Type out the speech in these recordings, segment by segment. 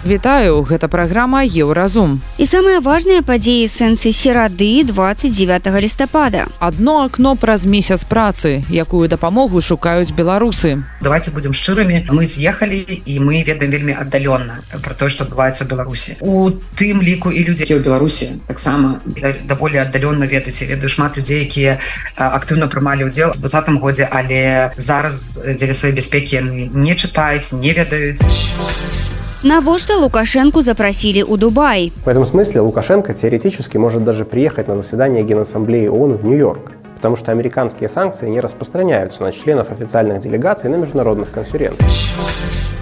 Вітаю, гэта праграма Еўразум. І самыя важныя падзеі сэнсы серады 29 лістапада. Адно акно праз месяц працы, якую дапамогу шукаюць беларусы. Давайте будем шчырымі. Мы з'ехалі і мы ведаем вельмі аддалённа пра тое, што адбываецца ў Беларусі. У тым ліку і людзі, якія ў Беларусі таксама даволі аддалённа ведаеце, ведаю шмат людзей, якія актыўна прымалі ўдзел у двадцатым годзе, але зараз дзеля сваёй бяспекі яны не чытаюць, не ведаюць. Навошта Лукашенко запросили у Дубай? В этом смысле Лукашенко теоретически может даже приехать на заседание Генассамблеи ООН в Нью-Йорк, потому что американские санкции не распространяются на членов официальных делегаций на международных конференциях.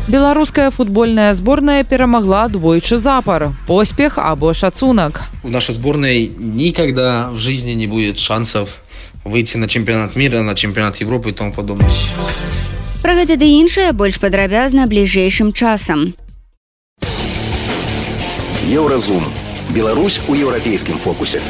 Беларуская футбольная сборная перамагла двойчы запар. Поспех або шацунак. У нашей сборной никогда в жизни не будет шансов выйти на чемпионат мира, на чемпионат Европы и тому подобное. Про гэта ды іншае больш падрабязна бліжэйшым часам. Еўразум. Беларусь у еўрапейскім фокусе.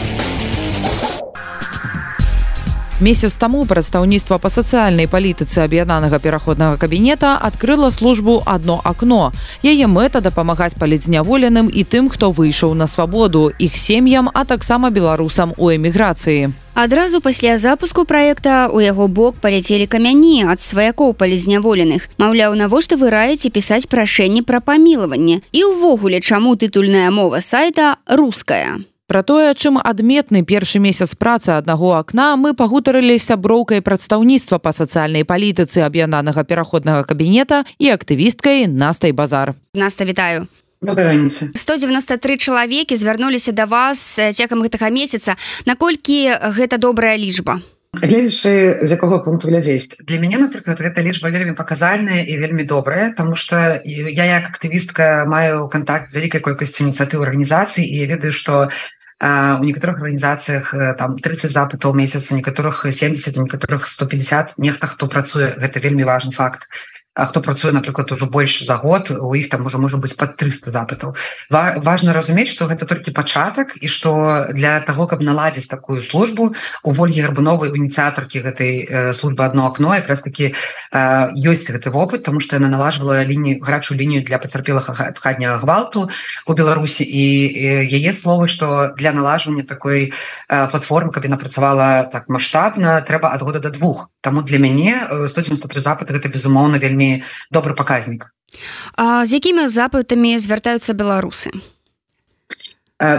Месяц таму прадстаўніцтва па сацыяльнай палітыцы аб'яднанага пераходнага кабінета адкрыла службу адно акно. Яе мэта дапамагаць паліцняволеным і тым, хто выйшаў на свабоду, іх сем'ям, а таксама беларусам у эміграцыі. Адразу пасля запуску праекта у яго бок паляцелі камяні ад сваякоў палізняволеных. Маўляў, навошта вы раеце пісаць прашэнне пра памілаванне. І ўвогуле, чаму тытульная мова сайта руская. Пра тое, чым адметны першы месяц працы аднаго акна мы пагутарылі сяброўкай прадстаўніцтва па сацыяльнай палітыцы аб'яднанага пераходнага кабінета і актывісткай Настай базар. Наста вітаю. 193 чалавекі звярнуліся да вас цекам гэтага месяца наколькі гэта добрая лічба гледзячы з якога пункту глядзець для мяне напрыклад гэта лічба вельмі паказальная і вельмі добрая тому что я як актывістка маю контакт з вялікай колькасцю ініцыятыў арганізацый і я ведаю что у некаторых арганізацыях там 30 запытаў месяца некаторых 70 некаторых 150 нехта хто працуе гэта вельмі важный факт. А хто працуе напрыклад ужо больш за год у іх там уже можа быць под 300 запытаў Ва важно разумець что гэта толькі пачатак і что для того каб наладзіць такую службу у ольгі гарбуновай ініцыятаркі гэтай э, службы одно окно якраз таки э, ёсць гэты вопыт тому что яна налажвала лінію гарачую лінію для пацярпелых хатня гвалту у Беларусі і яе словы что для налажвання такой э, платформы каб яна працавала так масштабна трэба ад года до двух Таму для мяне 193 запыты гэта безумоўна вельмі добры паказнік. З якімі запытамі звяртаюцца беларусы?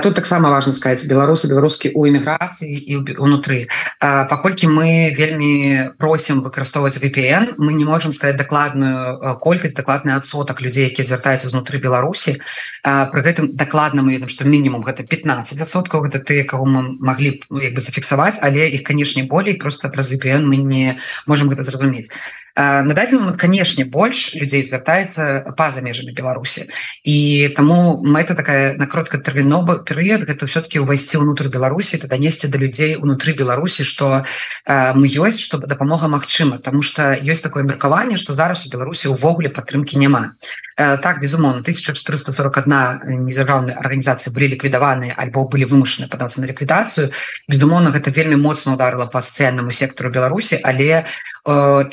Тут таксама важно сказать беларусы беларускі у эміграцыі і унутры. Паколькі мы вельмі просім выкарыстоўваць VPN мы не можем сказать дакладную колькасць дакладны адсотак людзей які звяртаюцца знутры беларусі. При гэтым дакладна мы ведам что мінімум гэта 15соткаў гэта ты кого мы могли бы зафіксаваць але іх канешне болей просто праз VPN мы не можем гэта зразумець на дадзены момент канешне больш людзей звяртаецца па-за межамі беларусі і таму мэта такая на короткатэрмінова перыяд гэта все-таки увайсці ўнутр беларусі то данесці да людзей унутры беларусі что мы ёсць чтобы дапамога Мачыма тому что ёсць такое меркаванне что зараз у беларусі увогуле падтрымки няма так безумоўно 1441 недзяржаўнай арганізацыі былі ліквідаваныя альбо былі вымушаны падацца на ліквідацыю безумоўно гэта вельмі моцна ударыла по сацыяльнаму сектору беларусі але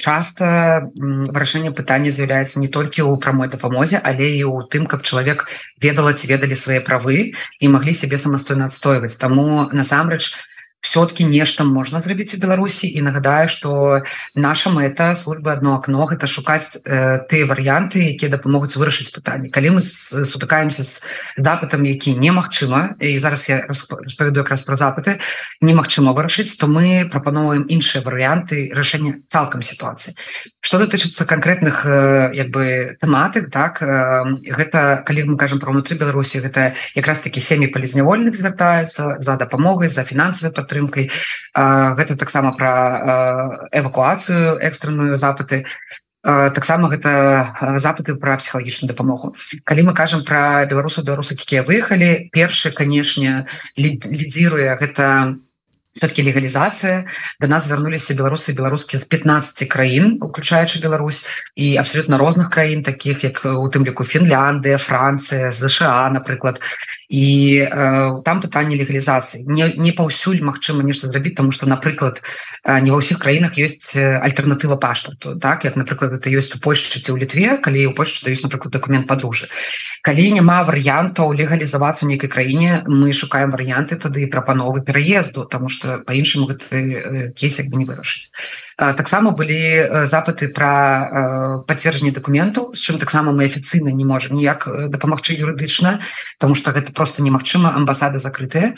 часто вырашэнне пытання з'яўляецца не толькі ў прамой дапамозе але і ў тым каб чалавек ведала ці ведалі свае правы і маглі сябе самастойна адстойваць. Таму насамрэч у все-таки нешта можна зрабіць у Беларусі і нагадаю что наша мэта службы одно окно гэта шукаць э, тыя варианты якія дапамогуць вырашыць пытанне калі мы сутыкаемся з запытам які немагчыма і зараз я распавяду якраз про запыты немагчыма вырашыць то мы прапановваем іншыя варианты рашэння цалкам сітуацыі что датычыцца конкретных э, як бы тэматык так э, гэта калі мы кажам про унутры Беларусі гэта якраз таки сем'і палізнявольных звяртаюцца за дапамогай за фінансавай падтрымки падтрымкай. Гэта таксама пра эвакуацыю экстранную запыты. Таксама гэта запыты пра псіхалагічную дапамогу. Калі мы кажам пра беларусу беларусак якія выехалі першы канешне лідзіруе гэта все-таки легалізацыя. До нас звярнуліся беларусы беларускі з 15 краін уключаючы Беларусь і абсолютно розных краін таких як у тым ліку Фінляндыя Францыя ЗША напрыклад і э, там пытанне легалізацыі. Не, не паўсюль Мачыма нешта зрабіць тому что напрыклад не ва ўсіх краінах ёсць альтэрнатыва пашпарту так? Як напрыклад это ёсць у Польшчы ці ў літве калі у Польшчы ёсць напрыклад документ подружжа калі няма варыянтаў легалізавацца ў нейкай краіне мы шукаем варыянты тады прапановы пераезду тому что по-іншаму гэты кейс як бы не вырашыць. Таксама былі запыты про пацверджанне документаў з чым таксама мы афіцыйна не можем ніяк дапамагчы юрыдычна тому что гэта просто немагчыма амбасады закрытыя.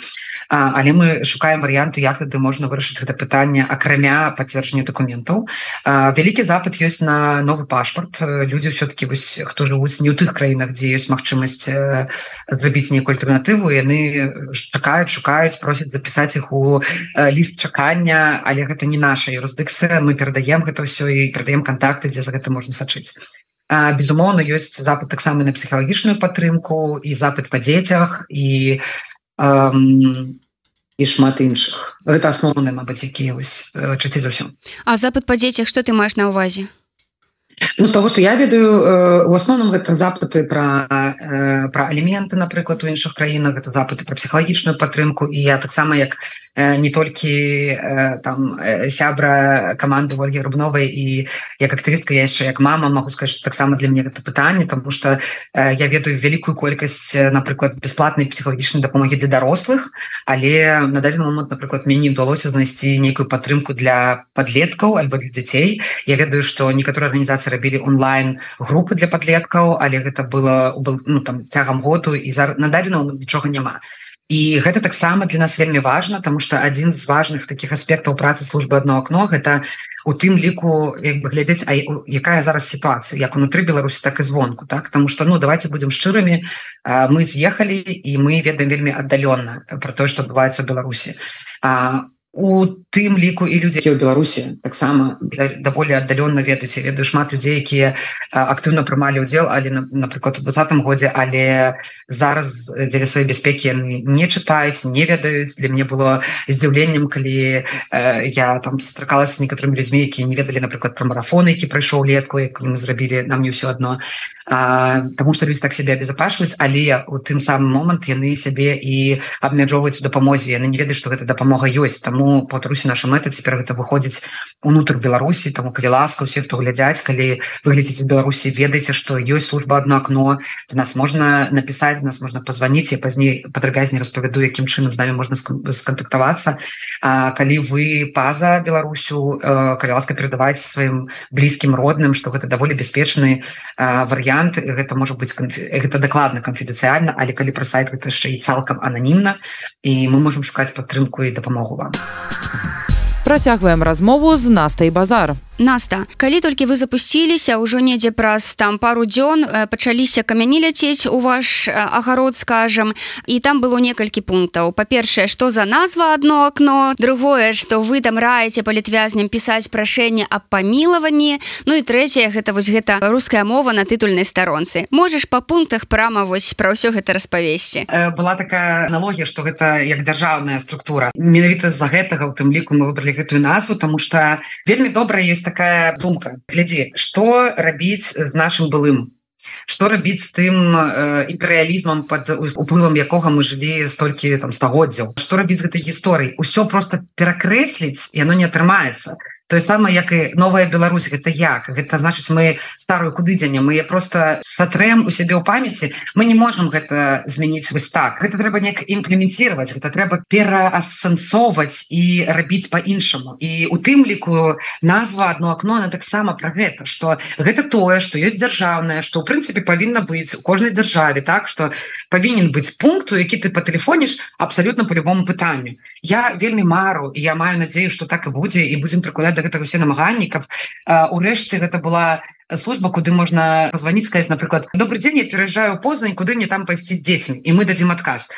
Але мы шукаем варианты як тады можна вырашыць гэта пытанне акрамя пацверджання документаў вялікі запад ёсць на новы пашпарт. Люди все-таки вось хто жывуць не ў тых краінах дзе ёсць магчымасць зрабіць нейкую альтэрнатыву яны чакаюць шукаюць просяць запісаць іх у ліст чакання але гэта не наша юрысдыкцыя. Мы перадаем гэта ўсё і перадаем контакты дзе за гэта можна сачыць безумоўна ёсць запад таксама на псіхалагічную падтрымку і запад па дзецях і эм, і шмат іншых. Гэта асноўныя Мабыць якія вось чаці за ўсё. А запад па дзецях што ты маеш на ўвазе? Ну, з того что я ведаю у асноўным гэта запыты про про аліменты напрыклад у іншых краінах это запыты про псіхалагічную падтрымку. І я таксама як не толькі там сябра каманды ольги рубновай і як актывістка яшчэ як мама могу сказать таксама для мне гэта пытанне тому что я ведаю вялікую колькасць напрыклад бесплатнай псіхалагічнай дапамогі для дарослых але на дадзены момант напрыклад мне не удалося знайсці нейкую падтрымку для подлеткаў альбо для дзяцей. Я ведаю что некаторыя арганізацыі рабілі онлайн групы для подлеткаў але гэта было ну, там цягам году і зараз на дадзеного нічога няма. І гэта таксама для нас вельмі важно тому что один з важных таких аспектаў працы службы одно окно гэта у тым ліку як бы глядзець А якая зараз сітуацыя як унутры Беларусі так і звонку так? Тому что ну давайте будем шчырымі мы з'ехалі і мы ведаем вельмі аддалённа про тое что адбываецца в Беларусі. А у тым ліку і людзі ў беларусі таксама даволі аддалённа ведаць ведаю шмат людзей якія актыўна прымалі ўдзел але напрыклад у двадцатым годзе але зараз дзеля сваёй бяспекі яны не чытаюць не ведаюць. Для мне было здзіўленнем калі э, я там сустракалася з некаторымі людзьмі якія не ведалі напрыклад пра марафон які прайшоў летку як мы зрабілі нам не ўсё адно. Таму што людзі так сябе абезапашваюць але у тым самым момант яны сябе і абмяджоўваюць дапамозе. Яны не ведаюць што гэта дапамога ёсць. Таму паўтаруся наша мэта цяпер гэта выходзіць унутр Беларусі таму калі ласка усе хто глядзяць калі выглядзіце Беларусі ведаеце што ёсць служба одно акно нас можна напісаць нас можна пазваніць я пазней падрабязней распавяду якім чынам з нами можна скантактавацца калі вы паза Беларусю калі ласка перадаваць сваім блізкім родным што гэта даволі бяспечны варыянт варыянт гэта можа быць гэта дакладна канфідэнцыяльна але калі пра сайт гэта яшчэ і цалкам ананімна і мы можемм шукаць падтрымку і дапамогу вам працягваем размову з настай базар Наста. Калі толькі вы запусціліся ўжо недзе праз там пару дзён пачаліся камяні ляцець у ваш агарод скажем і там было некалькі пунктаў. Па-першае што за назва одно окно другое что вы там раеце палітвязням пісаць прашэнне аб памілаванні Ну і трэцяе гэта вось гэта руская мова на тытульнай старонцы. Можаш па пунктах прама вось пра ўсё гэта распавесці. Была такая аналогія что гэта як дзяржаўная структура. Менавіта з-за гэтага у тым ліку мы выбралі гэтую назву тому что вельмі добра есть такая думка. Глядзі что рабіць з нашим былым? Что рабіць з тым э, імперыялізмам под уплывам якога мы жылі столькі там стагоддзяў? Что рабіць гэтай гісторыі ўсё просто перакрэсліць яно не атрымаецца. то тое самае як і новая Беларусь гэта як? Гэта значыць мы старую куды дзеня мы просто сатрэм у сябе ў памяці? Мы не можем гэта змяніць вось так. Гэта трэба неяк імплементировать это трэба пераасэнсоўваць і рабіць по-іншаму і у тым ліку назва одно окно она таксама про гэта что гэта тое что есть дзяржаўная что у прынцыпе павінна быць у кожнай дзяржаве так? Что павінен быць пункту які ты патэлефоніш абсолютно по любому пытанню я вельмі мару я маю надею что так і будзе і будем прыкладаць да гэтага усе намаганні каб урэшце гэта была служба куды можна позвоніць сказать напрыклад добрый день я пераязджаю познань куды мне там пайсці з дзецьмі? І мы дадзім адказ.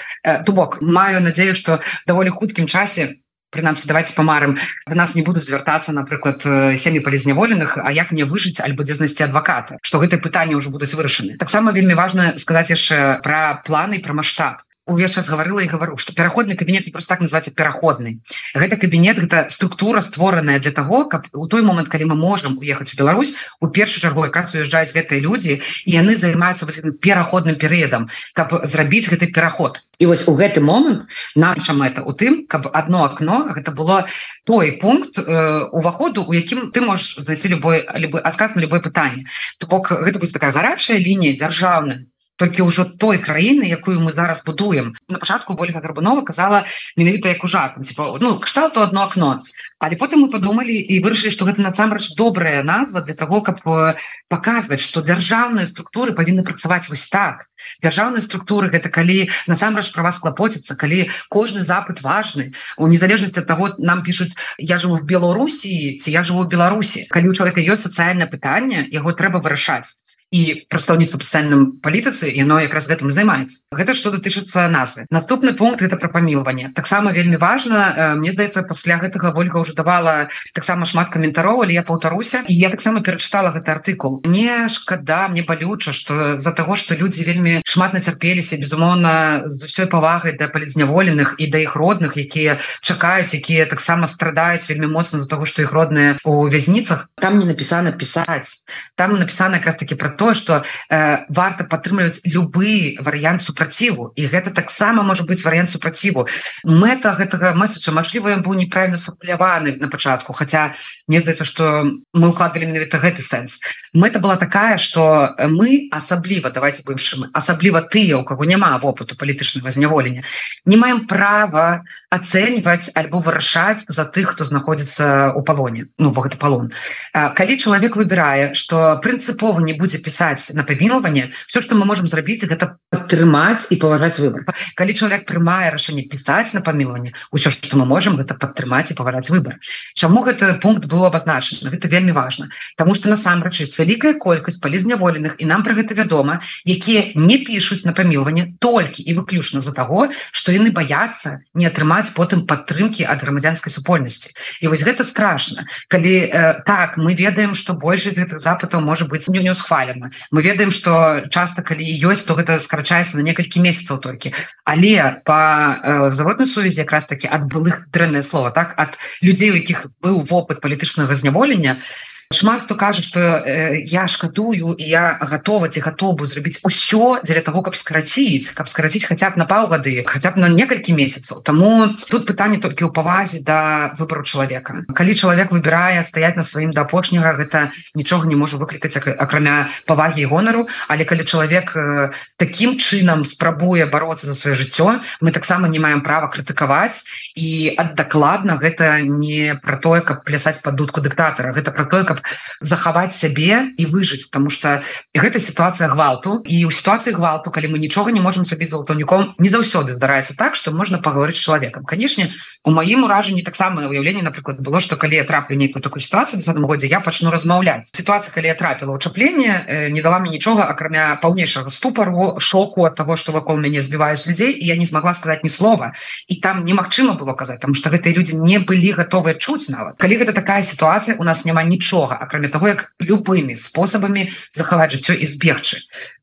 То бок маю надею что даволі хуткім часе прынамсі давайте памарым в нас не будуць звяртацца напрыклад сем'і палізняволеных А як мне выжыць альбо дзе знайсці адваката что гэтые пытанні ўжо будуць вырашаны таксама вельмі важна сказаць яшчэ про планы про маштаб увесь час гаварыла і гавару что пераходны кабінет не просто так называется пераходны гэта кабінет гэта структура створаная для того каб у той момант калі мы можем уехаць у Беларусь у першую чаргу якраз уязджаюць гэтыя людзі і яны займаюцца пераходным перыядам каб зрабіць гэты пераход. І вось у гэты момант наша мэта у тым каб одно окно гэта было той пункт э, уваходу у якім ты можешь зайти любой любой адказ на любое пытанне. То бок гэта будет такая гарачая лінія дзяржаўная толькі ўжо той краіны якую мы зараз будуем. На пачатку ольга гарбанова казала менавіта як ужакам типа ну кштал то одно окно але потым мы подумалі і вырашылі что гэта насамрэч добрая назва для того каб э, показваць что дзяржаўныя структуры павінны працаваць вось так. Дзяржаўныя структуры гэта калі насамрэч про вас клапоціцца калі кожны запыт важны. У незалежнасці от того нам пишутць я живу в беларусі ці я живу в беларусі калі у чалавека ёсць сацыяльна пытанне яго трэба вырашаць і прадстаўніцтва спецыяльным палітыцы яно якраз гэтым займаецца гэта что датычыцца назвы наступны пункт это про памілванне таксама вельмі важно Мне здаецца пасля гэтага ольга уже давала таксама шмат каментароў але я паўтаруся і я таксама перачытала гэты артыкул не шкада мне балюча что за того что людзі вельмі шмат нацярпеліся безумоўна з усёй павагай да палідзняволеных і да іх родных якія чакаюць якія таксама страдаюць вельмі моцна з-за того что іх родныя у вязніцах там не написано пісаць там написано якраз таки про то что э, варта падтрымліваць любы варыянт супраціву. І гэта таксама может быть варыянт супраціву. Мэта гэтага месседжа Мажліва быў неправільна сфармуляваны на пачатку хотя мне здаецца что мы укладывали менавіта гэты сэнс. Мэта была такая что мы асабліва давайте бывшим асабліва тыя у кого няма вопыту палітычнага зняволення не маем права ацэньваць альбо вырашаць за тых хто знаходзіцца у палоне ну гэта палон. Калі чалавек выбірае что прынцыпова не будзе пісаць пісаць на памілаванне все что мы можем зрабіць гэта падтрымаць і паважаць выбор. Калі чалавек прымае рашэнне пісаць на памілаванне ўсё что мы можем гэта падтрымаць і павараць выбор. Чаму гэты пункт быў абазначаны гэта вельмі важно. Таму что насамрэч есть вялікая колькасць палізняволеных і нам про гэта вядома якія не пишутць на памілаванне толькі і выключна за того что яны баяцца не атрымаць потым падтрымки ад грамадзянской супольнасці і вось гэта страшно. Калі э, так мы ведаем что большасць гэтых запытаў может быть не не патрэбна мы ведаем что часто калі ёсць то гэта скарачаецца на некалькі месяцаў толькі. Але по э, заводной сувязі якраз таки ад былых дрэнное слово так? Ад людзей у якіх быў вопыт палітычнага зняволення то шмат хто кажа что э, я шкадую і я готова ці готову зрабіць усё дзеля того каб скараціць каб скараціць хотя б на паўгады хотя б на некалькі месяцаў. Тому тут пытанне толькі ў павазе да выбору чалавека. Калі чалавек выбірае стаять на сваім да апошняга гэта нічога не можа выклікаць акрамя павагі гонару. Але калі чалавек э, таким чынам спрабуе бороться за сваё жыццё мы таксама не маем права крытыкаваць. І ад дакладна гэта не про тое каб плясаць под дудку дыктатара гэта про тое каб захаваць сябе і выжыць тому что гэта сітуацыя гвалту. І ў сітуацыі гвалту калі мы нічога не можем сабе за алтаўніком не заўсёды здараецца так что можна паговорыць чалавекам. Канешне у маім уражанні таксама уяўленне напрыклад было что калі я траплю нейкую такую ситуацию десятым годзе я пачну размаўляць. Ситуация калі я трапіла ўчапленне не дала мне нічога акрамя паўнейшага ступару шоку от того что вакол мяне збіваюць людзей і я не смогла сказать ні слова. І там немагчыма было казаць там что гэтыя люди не былі готовы чуць нават. Калі гэта такая ситуация у нас няма нічога нічога акрамя того як любымі спосабамі захаваць жыццё і збегчы.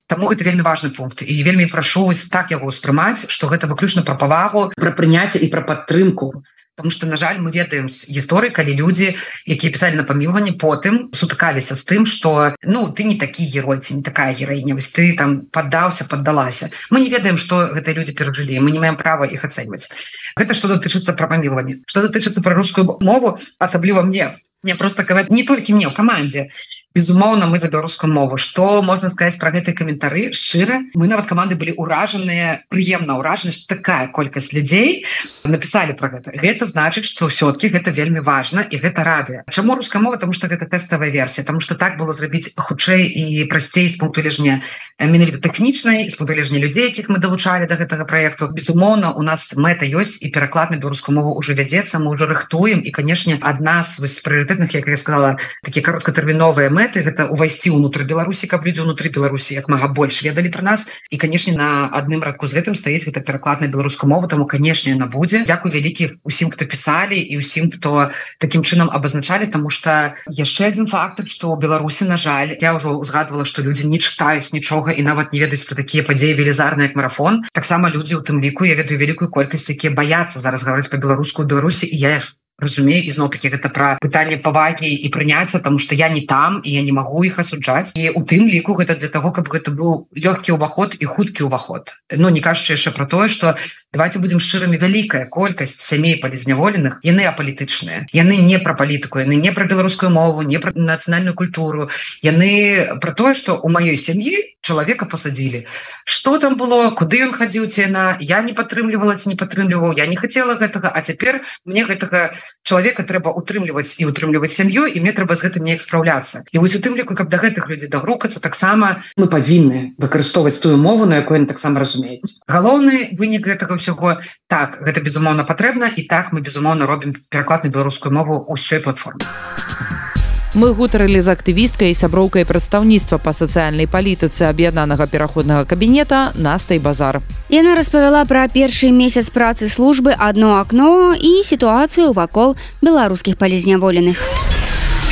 Таму это вельмі важный пункт. І вельмі прашу вось так яго ўспрымаць что гэта выключна пра павагу пра прыняцце і пра падтрымку. Потому что на жаль мы ведаем гісторыі калі людзі якія пісалі на памілванне потым сутыкаліся з тым что ну ты не такі герой ці не такая гераіня. Вось ты там поддаўся поддалася мы не ведаем что гэтыя люди перажылі мы не маем права іх ацэньваць. Гэта что датычыцца пра памілванне что датычыцца пра рускую мову асабліва мне мне просто казаць не толькі мне ў камандзе безумоўна мы за беларускую мову. Что можна сказать про гэтай каментары? Шчыра мы нават каманды былі ўражаныя прыемна ўражанасць такая колькасць людзей написали про гэта. Гэта значыць что ўсё-кі гэта вельмі важно і гэта радыё Чаму руская мова? Тому что гэта тэставая версія тому что так было зрабіць хутчэй і прасцей з пункту лежня менавіта тэхнічнай з пункту лежня людзей якіх мы далучалі до гэтага проекту безумоўна у нас мэта ёсць і пераклад на беларускую мову уже вядзецца. Мы уже рыхтуем і канешне адна з прыоритетных як я сказала такие кароткатэрміновыя мы мэты гэта увайсці ўнутры Беларусі каб людзі ўнутры Беларусі як мага больш ведалі пра нас. І канешне на адным радку з гэтым стаіць гэта пераклад на беларускую мову таму канешне на будзе Дякую вялікі усім хто пісалі і ўсім хто таким чынам абазначалі тому что яшчэ один фактор что у Беларусі на жаль я ўжо узгадывала что людзі не чытаюць нічога і нават не ведаюць про такія падзеі велізарны як марафон. Таксама людзі у тым ліку я ведаю вялікую колькасць якія баяцца зараз гаварыць по-беларуску Беларусі і я их разумею ізноў таки гэта пра пытанне павагі і прыняцца тому что я не там і я не магу іх асуджаць і у тым ліку гэта для того каб гэта быў лёгкі ўваход і хуткі ўваход но не кажучы яшчэ про тое что давайте будем шчырымі вялікая колькасць сямей палізняволеных яны апалітычныя яны не пра палітыку яны не пра беларускую мову не пра нацыянальную культуру. Яны про тое что у маёй сям'і человека посадили. Что там было куды ён хадзіў ці яна я не падтрымлівала ці не падтрымліваў я не хотела гэтага а цяпер мне гэтага не чалавека трэба утрымліваць і утрымліваць сям'ю і мне трэба з гэтым неяк спраўляцца і вось у тым ліку каб да гэтых людзей дагрукацца таксама мы павінны выкарыстоўваць тую мову на якой таксама разумеюць. Галоўны вынік гэтага ўсяго так гэта безумоўна патрэбна і так мы безумоўна робім пераклад на беларускую мову ўсёй платформы а Мы гутарылі з актывісткай сяброўкай прадстаўніцтва па сацыяльнай палітыцы аб'яднанага пераходнага кабінета настай базар. Яна распавяла пра першы месяц працы службы адно акно і сітуацыю вакол беларускіх палізняволеных.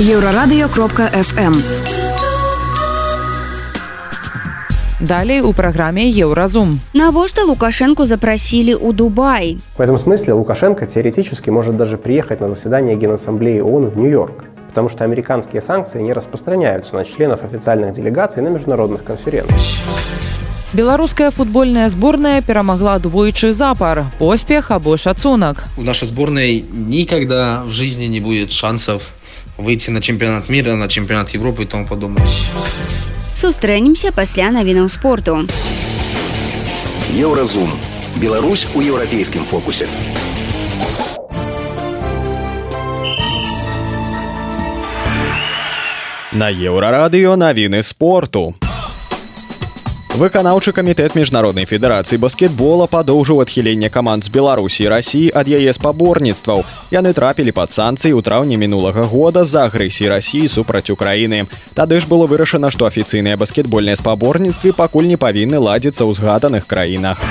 Еўрарадыё кропка FM. Далей у праграме Еўразум. Навошта Лукашенко запросили у Дубай? В этом смысле Лукашенко теоретически может даже приехать на заседание Генассамблеи ООН в Нью-Йорк потому что американские санкции не распространяются на членов официальных делегаций на международных конференциях. Беларуская футбольная сборная перамогла двойчы запар. Поспех або шацунак. У нашей сборной никогда в жизни не будет шансов выйти на чемпионат мира, на чемпионат Европы и тому подобное. Сустрэнемся пасля навінаў спорту. Еўразум. Беларусь у еўрапейскім фокусе. На еўрарадыё навіны спорту. Выканаўчы камітэт міжнароднай федэрацыі баскетбола падоўжыў адхіленне каманд з беларусі і рассіі ад яе спаборніцтваў. Яны трапілі пад санкцыі ў траўні мінулага года з-за агрэсіі рассіі супраць украіны. Тады ж было вырашана што афіцыйныя баскетбольныя спаборніцтвы пакуль не павінны ладзіцца ў згаданых краінах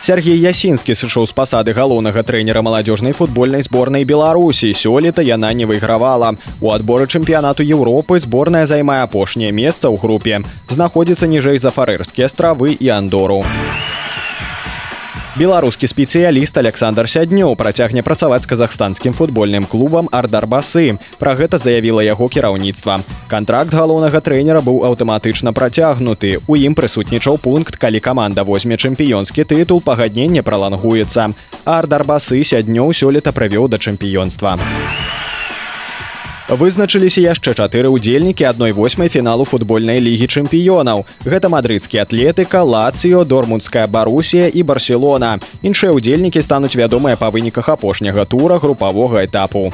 Сергей Ясінскі сышоў з пасады галоўнага трэнера маладзёжнай футбольнай зборнай Беларусі. Сёлета яна не выйгравала. У адборы чэмпіянату Еўропы зборная займае апошняе месца ў групе. Знаходзіцца ніжэй за фарэрскія стравы і андору. Беларускі спецыяліст Александр Сяднёў працягне працаваць з казахстанскім футбольным клубам Ардарбасы. Пра гэта заявіла яго кіраўніцтва. Кантракт галоўнага трэнера быў аўтаматычна працягнуты. У ім прысутнічаў пункт, калі каманда возьме чэмпіёнскі тытул, пагадненне пралангуецца. Ардарбасы сяднёў сёлета правёў да чэмпіёнства вызначыліся яшчэ чатыры ўдзельнікі адной восьмай фіналу футбольнай лігі чэмпіёнаў. Гэта мадрыдскі атлетыка лацыё дормунская барусія і барселона. Іншыя ўдзельнікі стануць вядомыя па выніках апошняга тура групавога этапу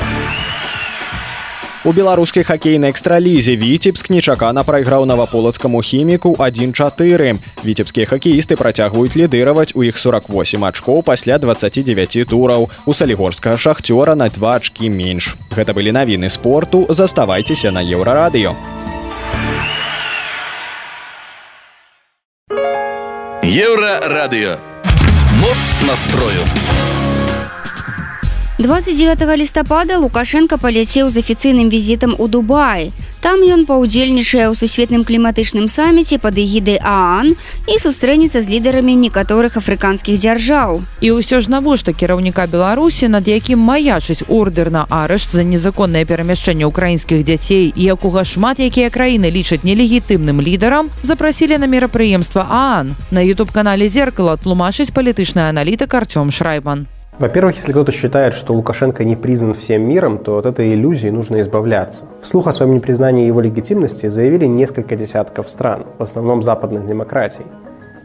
у беларускай хакейнай экстралізе віцебск нечакана прайграў наваполацкаму хіміку 1-4. Віцебскія хакеісты працягваюць лідыраваць у іх 48 ачкоў пасля 29 тураў. У салігорскага шахцёра на два ачкі менш. Гэта былі навіны спорту, заставайцеся на еўрарадыё. Еўрарадыё. Моц настрою. 29 лістапада лукашенко паляцеў з афіцыйным візітам у дубай там ён паўдзельнічае ў сусветным кліматычным саміце пад эгідай аан і сустрэнецца з лідарамі некаторых афрыканскіх дзяржаў і ўсё ж навошта кіраўніка беларусі над якім маячыць ордер на арышт за незаконнае перамяшчэнне украінскіх дзяцей якога шмат якія краіны лічаць нелегітымным лідарам запрасілі на мерапрыемства аан. На youtube канале зеркала тлумачыць палітычны аналітык артём шрайбан Во-первых, если кто-то считает, что Лукашенко не признан всем миром, то от этой иллюзии нужно избавляться. Вслух о своем непризнании его легитимности заявили несколько десятков стран, в основном западных демократий.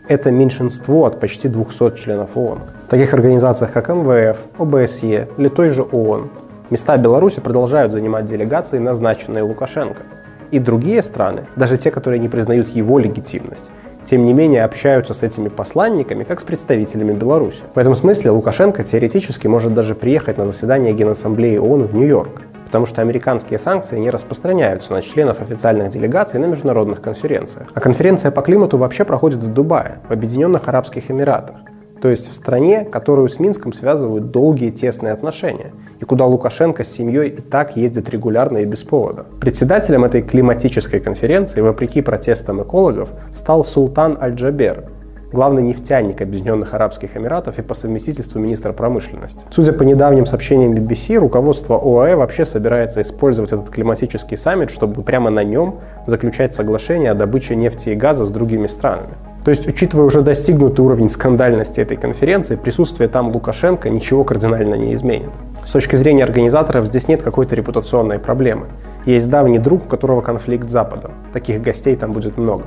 Это меньшинство от почти 200 членов ООН. В таких организациях, как МВФ, ОБСЕ или той же ООН, места Беларуси продолжают занимать делегации, назначенные Лукашенко. И другие страны, даже те, которые не признают его легитимность, тем не менее общаются с этими посланниками, как с представителями Беларуси. В этом смысле Лукашенко теоретически может даже приехать на заседание Генассамблеи ООН в Нью-Йорк, потому что американские санкции не распространяются на членов официальных делегаций на международных конференциях. А конференция по климату вообще проходит в Дубае, в Объединенных Арабских Эмиратах. То есть в стране, которую с Минском связывают долгие тесные отношения, и куда Лукашенко с семьей и так ездит регулярно и без повода. Председателем этой климатической конференции, вопреки протестам экологов, стал Султан Аль-Джабер, главный нефтяник Объединенных Арабских Эмиратов и по совместительству министра промышленности. Судя по недавним сообщениям BBC, руководство ОАЭ вообще собирается использовать этот климатический саммит, чтобы прямо на нем заключать соглашение о добыче нефти и газа с другими странами. То есть, учитывая уже достигнутый уровень скандальности этой конференции, присутствие там Лукашенко ничего кардинально не изменит. С точки зрения организаторов здесь нет какой-то репутационной проблемы. Есть давний друг, у которого конфликт с Западом. Таких гостей там будет много.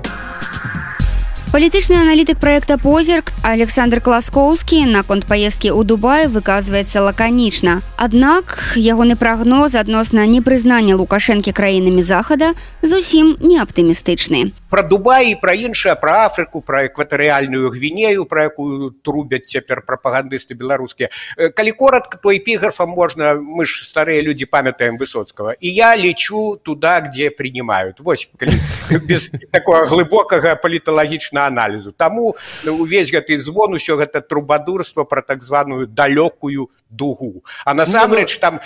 Палітычны аналітык проекта позірк Александр Класкоўскі наконт паездкі ў Дубай выказваецца лаканічна. Аднак ягоны прагноз адносна непрызнання лукашэнкі краінамі захада зусім не аптымістычны. Пра Дубай і пра іншае пра Афрыку, пра экватарыяльную гвінею, пра якую трубяць цяпер прапагандысты беларускія. Калі коротко, то эпіграфам можна мы ж старыя людзі памятаем высоцкага. І я лечу туда, где принимают. Вось без такого глыбокага паліталагічна аналізу таму увесь гэты звон усё гэта трубадурства пра так званую далёкую дугу. А насамрэч там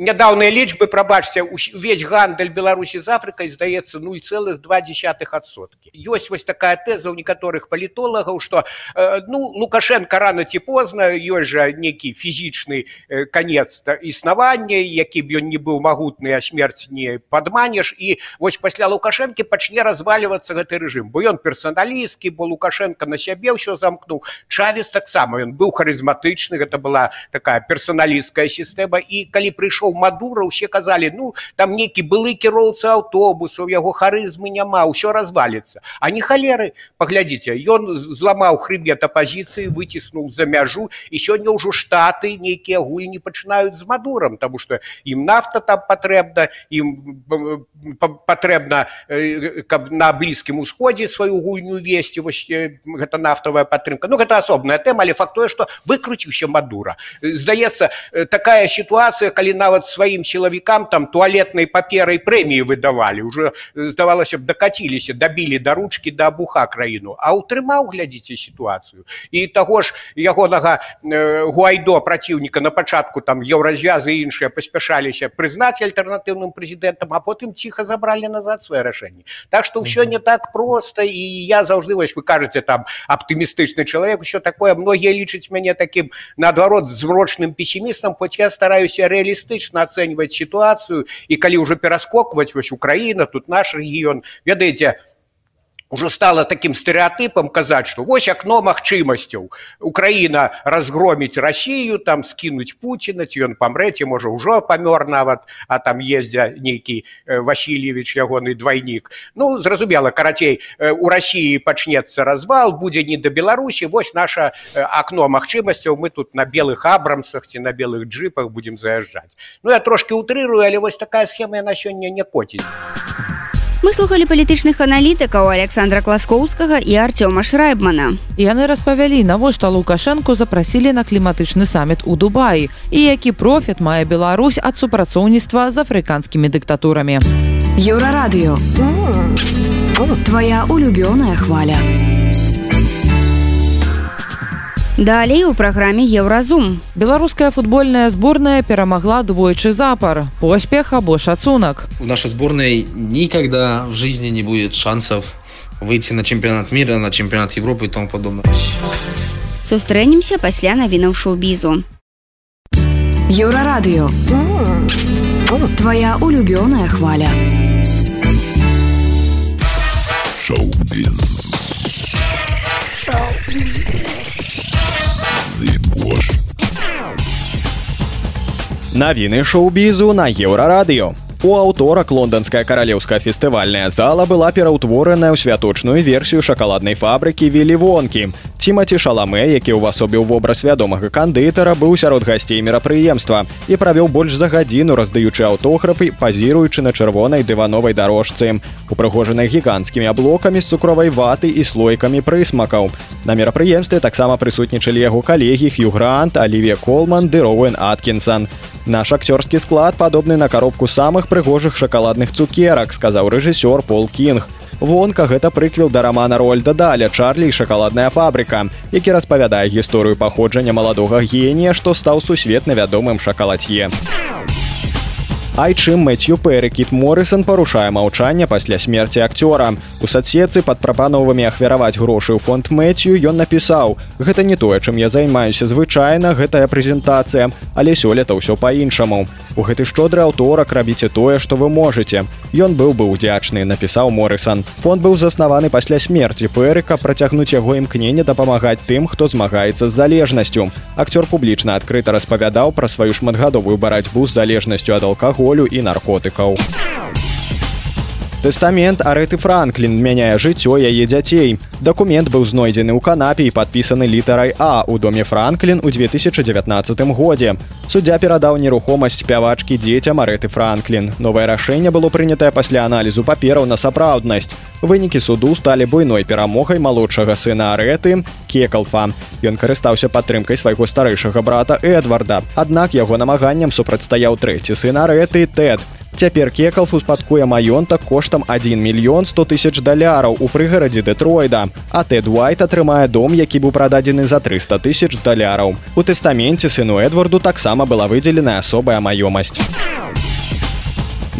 нядаўныя лічбы прабачце увесь гандаль беларусі з афрыкай здаецца 0,2сотки ёсць вось такая тэза ў некаторых палітолагаў што э, ну лукашенко рано ці позна ёсць жа некі фізічны э, конец існавання які б ён не быў магутны а смерць не падманеш. І вось пасля лукашэнкі пачне разваливацца гэты рэжым. Бо ён персаналісткі бо лукашенко на сябе ўсё замкнуў. Чавес таксама ён быў харызматычны гэта была такая персаналісткая сістэма і калі прыйшоў мадура усе казалі ну там нейкі былы кіроўца аўтобусаў яго харызмы няма ўсё разваліцца а не халеры. Паглядзіце ён зламаў хрыбет апазіцыі выціснуў за мяжу і сёння ўжо штаты нейкія гульні пачынаюць з мадурам тому что ім нафта там патрэбна ім патрэбна каб на блізкім усходзе сваю гульню весці вось гэта нафтавая падтрымка. Ну гэта асобная тэма але факт тое што выкруціўся мадура здаецца такая сітуацыя калі нават сваім сілавікам там туалетнай паперай прэміі выдавалі уже здавалася б дакаціліся дабілі да ручкі да буха краіну а ўтрымаў глядзіце сітуацыю і таго ж ягонага э, гуайдо праціўніка на пачатку там еўразвязы іншыя паспяшаліся прызнаць альтэрнатыўным прэзідэнтам а потым ціха забралі назад свае рашэнні. Так што ўсё не так проста і я заўжды вось вы кажаце там аптымістычны чалавек усё такое многія лічаць мяне такім наадварот змрочным песімістам хоць я стараюся рэалістычна критично оценивать ситуацию, и коли уже перескокивать, вось Украина, тут наш регион, ведаете, уже стало таким стереотипом казаць что вось окно магчымасцяў украина разгромить россию там скинуть путина ці ён памрэце можа ўжо памёр нават а там ездзя нейкі э, васильевич ягоны двойнік ну зразумела карацей э, у россии пачнется развал будзе не до беларусі вось наше окно э, магчымасцяў мы тут на белых абрамсах ці на белых джипах будем заязджаць ну я трошки утрырую але вось такая схема на сёння не коціць Мы слухали палітычных аналітыкаў Александра Класкоўскага і Арцёма Шрайбмана. Яны распавялі, навошта Лукашэнку запрасілі на кліматычны саміт у Дубаі і які профіт мае Беларусь ад супрацоўніцтва з афрыканскімі дыктатурамі. Еўрарадыё. Твая улюбёная хваля. Далей у праграме еўразум. Беларуская футбольная зборная перамагла двойчы запар. Поспех або шацунак. У нашей сборной никогда в жизни не будет шансов выйти на чемпионат мира, на чемпионат Европы и тому подобное. Сустрэнемся пасля навінаў шоу-бізу. Еўрарадыё. Твая улюбёная хваля. Шоу-біз. Навіны шоу-бізу на еўрарадыё. У аўторак лонданская каралеўская фестывальная зала была пераўтвораная ў святочную версію шакаладнай фабрыкі вілівонкі. Тимати шаламэ, які ўвасобіў вобраз вядомага кандытара быў сярод гасцей мерапрыемства і правёў больш за гадзіну раздаючы аўтографы, пазіруючы на чырвонай дывановай дарожцы, упрыгожанай гіганцкімі аблокамі з цукровай ваты і слойкамі прысмакаў. На мерапрыемстве таксама прысутнічалі яго калегі Х'югрант, Алівія Колман ды Роуэн Аткінсон. Наш акцёрскі склад падобны на каробку самых прыгожых шакаладных цукерак, сказаў рэжысёр Пол Кінг. Вонка гэта прыквел да рамана Рольда Даля Чарлі шакаладная фабрыка, які распавядае гісторыю паходжання маладога генія, што стаў сусветна вядомым шакаладье. Айчым Мэтью Пэры Кіт Морысон парушае маўчанне пасля смерці акцёра. У садсетцы пад прапановамі ахвяраваць грошы ў фонд Мэтью ён напісаў: « Гэта не тое, чым я займаюся звычайна гэтая прэзентацыя, але сёлета ўсё па-іншаму. У гэты шчодры аўторак рабіце тое, што вы можете. Ён быў бы удзячны, напісаў Морысон. Фонд быў заснаваны пасля смерці Пэрыка працягнуць яго імкненне дапамагаць тым, хто змагаецца з залежнасцю. Акцёр публічна адкрыта распавядаў пра сваю шматгадовую барацьбу з залежнасцю ад алкаголю і наркотыкаў. Тэстамент Арэты Франклін мяняе жыццё яе дзяцей. Дакумент быў знойдзены ў канапе і падпісаны літарай А у доме Франклін у 2019 годзе. Суддзя перадаў нерухомасць спявачкі дзецям Арэты Франклін. Новае рашэнне было прынятае пасля аналізу папераў на сапраўднасць. Вынікі суду сталі буйной перамогай малодшага сына Арэты Кекалфа. Ён карыстаўся падтрымкай свайго старэйшага брата Эдварда. Аднак яго намаганням супрацьстаяў трэці сын Арэты Тэд. Цяпер кекалф успадкуе маёнтак коштам 1 мільён 100 тысяч даляраў у прыгарадзе Дэтройда. А Тэд Уайт атрымае дом, які быў прададзены за 300 тысяч даляраў. У тэстаменце сыну Эдварду таксама была выдзеленая асобая маёмасць.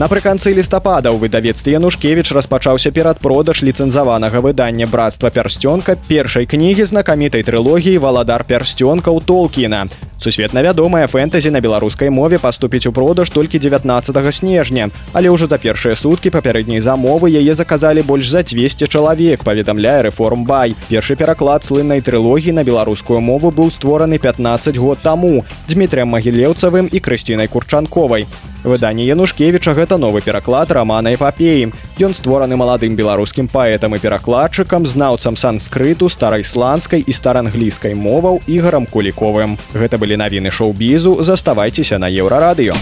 Напрыканцы лістапада ў выдавецтве Янушкевіч распачаўся перадпродаж ліцэнзаванага выдання брацтва пярсцёнка першай кнігі знакамітай трылогіі валадар пярсцёнка ў Толкіна. Сусветна вядомая фэнтэзі на беларускай мове паступіць у продаж толькі 19 снежня, але ўжо за першыя суткі папярэдняй замовы яе заказалі больш за 200 чалавек, паведамляе рэформ бай. Першы пераклад слыннай трылогіі на беларускую мову быў створаны 15 год таму Дмітрыем магілеўцавым і крысцінай курчанковай. Выданне Янушкевіча гэта новы пераклад рамана эпапеі. Ён створаны маладым беларускім паэтам і перакладчыкам, знаўцам санскрыту, старайсландскай і старанглійскай моваў ігарам куліковым. Гэта былі навіны шоу-бізу, заставайцеся на еўрарадыё.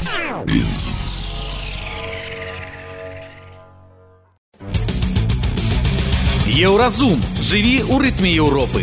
Еўразум жыві ў рытме Еўропы.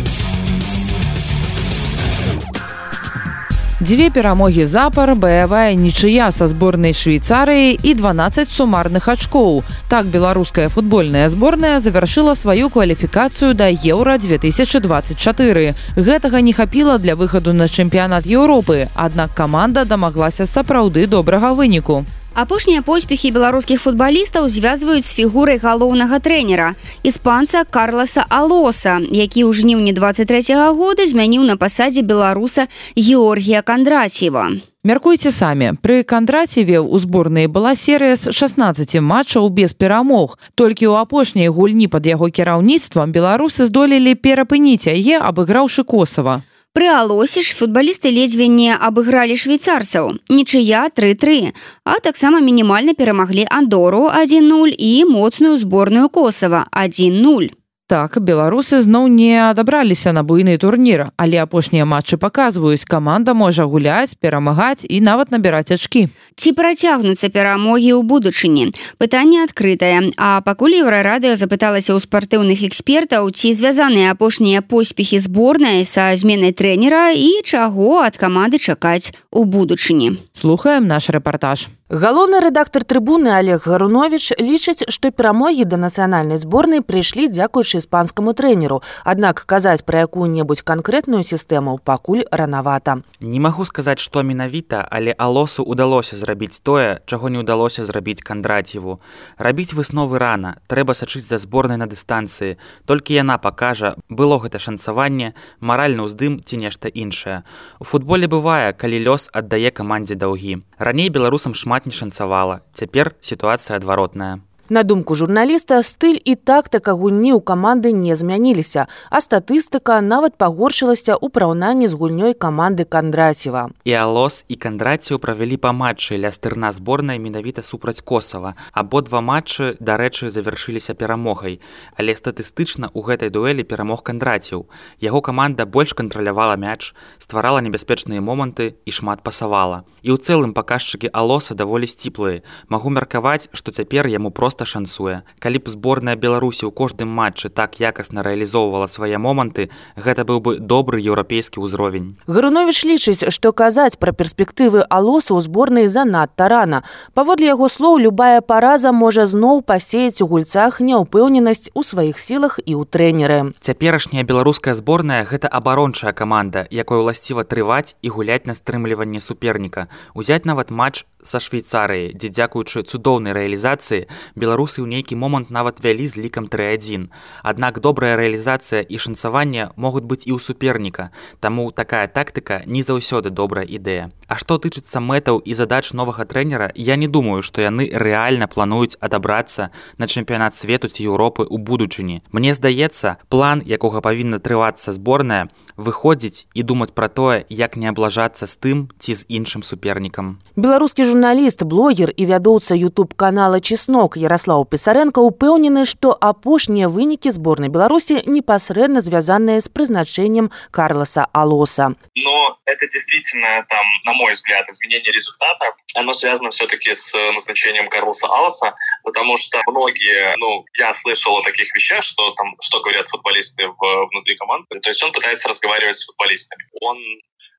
Дзве перамогі запар, баявая нічыя са зборнай Швейцарыі і 12 сумарных ачкоў. Так беларуская футбольная зборная завяршыла сваю кваліфікацыю да еўра 2024. Гэтага не хапіла для выхаду на чэмпіянат Еўропы, аднак каманда дамаглася сапраўды добрага выніку. Апошнія поспехі беларускіх футбалістаў звязваюць з фігурай галоўнага трэнера іспанца Карласа Алоса, які ў жніўні 23 -го года змяніў на пасадзе беларуса Георгія Кандраціева. Мяркуйце самі пры кандраціве ў зборнай была серыя з 16 матчаў без перамог толькі ў апошняй гульні пад яго кіраўніцтвам беларусы здолелі перапыніць яе абыграўшы косава Пры алосе ж футбалісты ледзьве не абыгралі швейцарцаў. Нічыя 33 а таксама мінімальна перамаглі андору 10 і моцную зборную косава 10 Так беларусы зноў не адабраліся на буйны турнір, але апошнія матчы паказваюць каманда можа гуляць, перамагаць і нават набіраць ачкі. Ці працягнуцца перамогі ў будучыні. Пытанне адкрытае, А пакуль еўрарадыё запыталася ў спартыўных экспертаў, ці звязаныя апошнія поспехі зборнай са зменай трэнера і чаго ад каманды чакаць у будучыні. Слухаем наш рэпартаж. Галоўны рэдактор трыбуны Олег Гарунович лічыць, што перамогі да нацыянальнай зборнай прыйшлі дзякуючы іспанскаму трэнеру. Аднак казаць пра якую-небудзь канкрэтную сістэму пакуль ранавата. Не магу сказаць, што менавіта, але алосу ўдалося зрабіць тое, чаго не ўдалося зрабіць кандраціву. Рабіць высновы рана, трэба сачыць за зборнай на дыстанцыі. Толькі яна пакажа, было гэта шанцаванне, маральны ўздым ці нешта іншае. У футболе бывае, калі лёс аддае камандзе даўгі. Раней беларусам шмат шмат не шанцавала. Цяпер сітуацыя адваротная. На думку журналіста стыль і тактыка гульні ў каманды не змяніліся, а статыстыка нават пагоршылася ў параўнанні з гульнёй каманды кандраціва. І алос і кандраціў правялі па матчы ля стырна зборнай менавіта супраць косава. Абодва матчы, дарэчы, завяршыліся перамогай. Але статыстычна ў гэтай дуэлі перамог кандраціў. Яго каманда больш кантралявала мяч, стварала небяспечныя моманты і шмат пасавала. І ў цэлым паказчыкі алоса даволі сціплыя. Магу меркаваць, што цяпер яму проста проста шансуе калі б зборная беларусі ў кожным матчы так якасна рэалізоўвала свае моманты гэта быў бы добры еўрапейскі ўзровень. Гарунович лічыць што казаць пра перспектывы алоса ў зборнай занадта рана. Паводле яго слоў любая параза можа зноў пасеяць у гульцах няўпэўненасць у сваіх сілах і ў трэнеры. Цяперашняя беларуская зборная гэта абарончая каманда якой уласціва трываць і гуляць на стрымліванне суперніка. Узяць нават матч са швейцарыі дзе дзякуючы цудоўнай рэалізацыі беларусы ў нейкі момант нават вялі з лікам 31 аднак добрая рэалізацыя і шанцаванне могуць быць і ў суперніка. Таму такая тактыка не заўсёды добрая ідэя. А што тычыцца мэтаў і задач новага трэнера я не думаю што яны рэальна плануюць адабрацца на чэмпіянат свету ці Еўропы ў будучыні. Мне здаецца план якога павінна трывацца зборная выходзіць і думаць пра тое як не аблажацца з тым ці з іншым супернікам. Беларускі журналіст блогер і вядоўца youtube канала чеснок ярослаў пісаренко упэўнены што апошнія вынікі зборнай беларусі непасрэдна звязаныя з прызначэннем карласа алоса. Но это действительно там на мой взгляд изменение результата. Оно связано все-таки с назначением карлоса алоса потому что многие ну я слышал о таких вещах что там что говорят футболисты в внутри команды. То есть он пытается разговаривать разговаривать с футболистами. Он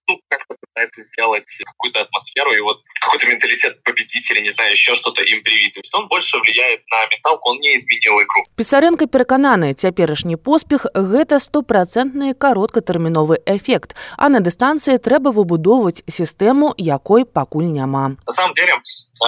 ну, как-то пытается сделать какую-то атмосферу и вот какой-то менталитет победителя, не знаю, еще что-то им привить. То есть он больше влияет на менталку, он не изменил игру. Писаренко перекананы, цяперашні поспех – гэта стопроцентны кароткатэрміновы эффект, а на дыстанцыі трэба выбудоўваць сістэму, якой пакуль няма. На самом деле, э,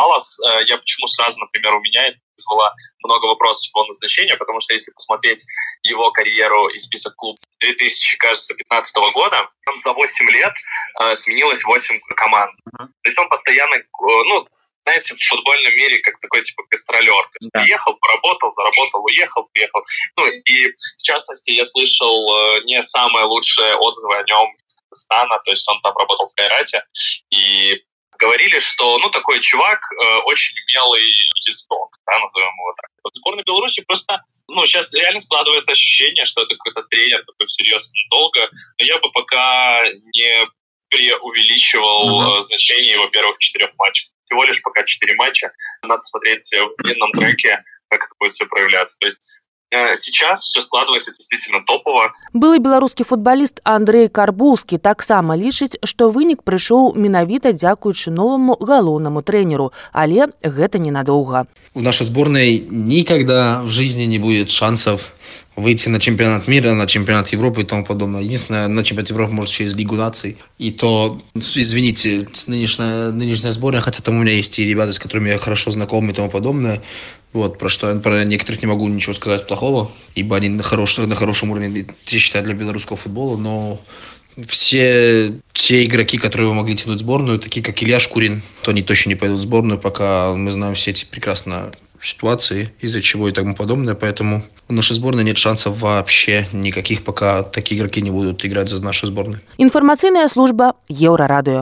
Алас, э, я почему сразу, например, у меня это вызвало много вопросов о назначении, потому что если посмотреть его карьеру и список клубов 2015 года, там за 8 лет э, сменилось 8 команд. То есть он постоянно, э, ну, знаете, в футбольном мире как такой типа гастролер. То есть да. приехал, поработал, заработал, уехал, приехал. Ну и в частности я слышал э, не самые лучшие отзывы о нем Казахстана, то есть он там работал в Кайрате, и говорили, что, ну, такой чувак э, очень умелый ездок, да, назовем его так. В сборной Беларуси просто, ну, сейчас реально складывается ощущение, что это какой-то тренер такой всерьез долго, но я бы пока не преувеличивал uh-huh. значение его первых четырех матчей. Всего лишь пока четыре матча. Надо смотреть в длинном треке, как это будет все проявляться. То есть Э, сейчас все складывается действительно топово. Былы беларускі футбаліст Андрей Карбулскі таксама лічыць, што вынік прыйшоў менавіта дзякуючы новаму галоўнаму трэнеру, але гэта ненадоўга. У нашей сборной никогда в жизни не будет шансов выйти на чемпионат мира, на чемпионат Европы и тому подобное. Единственное, на чемпионат Европы может через Лигу наций. И то, извините, нынешняя, нынешняя сборная, хотя там у меня есть и ребята, с которыми я хорошо знаком и тому подобное, вот, про что про некоторых не могу ничего сказать плохого, ибо они на, хорош, на хорошем уровне, я считаю, для белорусского футбола, но все те игроки, которые вы могли тянуть сборную, такие как Илья Шкурин, то они точно не пойдут в сборную, пока мы знаем все эти прекрасно ситуации, из-за чего и тому подобное. Поэтому у нашей сборной нет шансов вообще никаких, пока такие игроки не будут играть за нашу сборную. Информационная служба Еврорадио.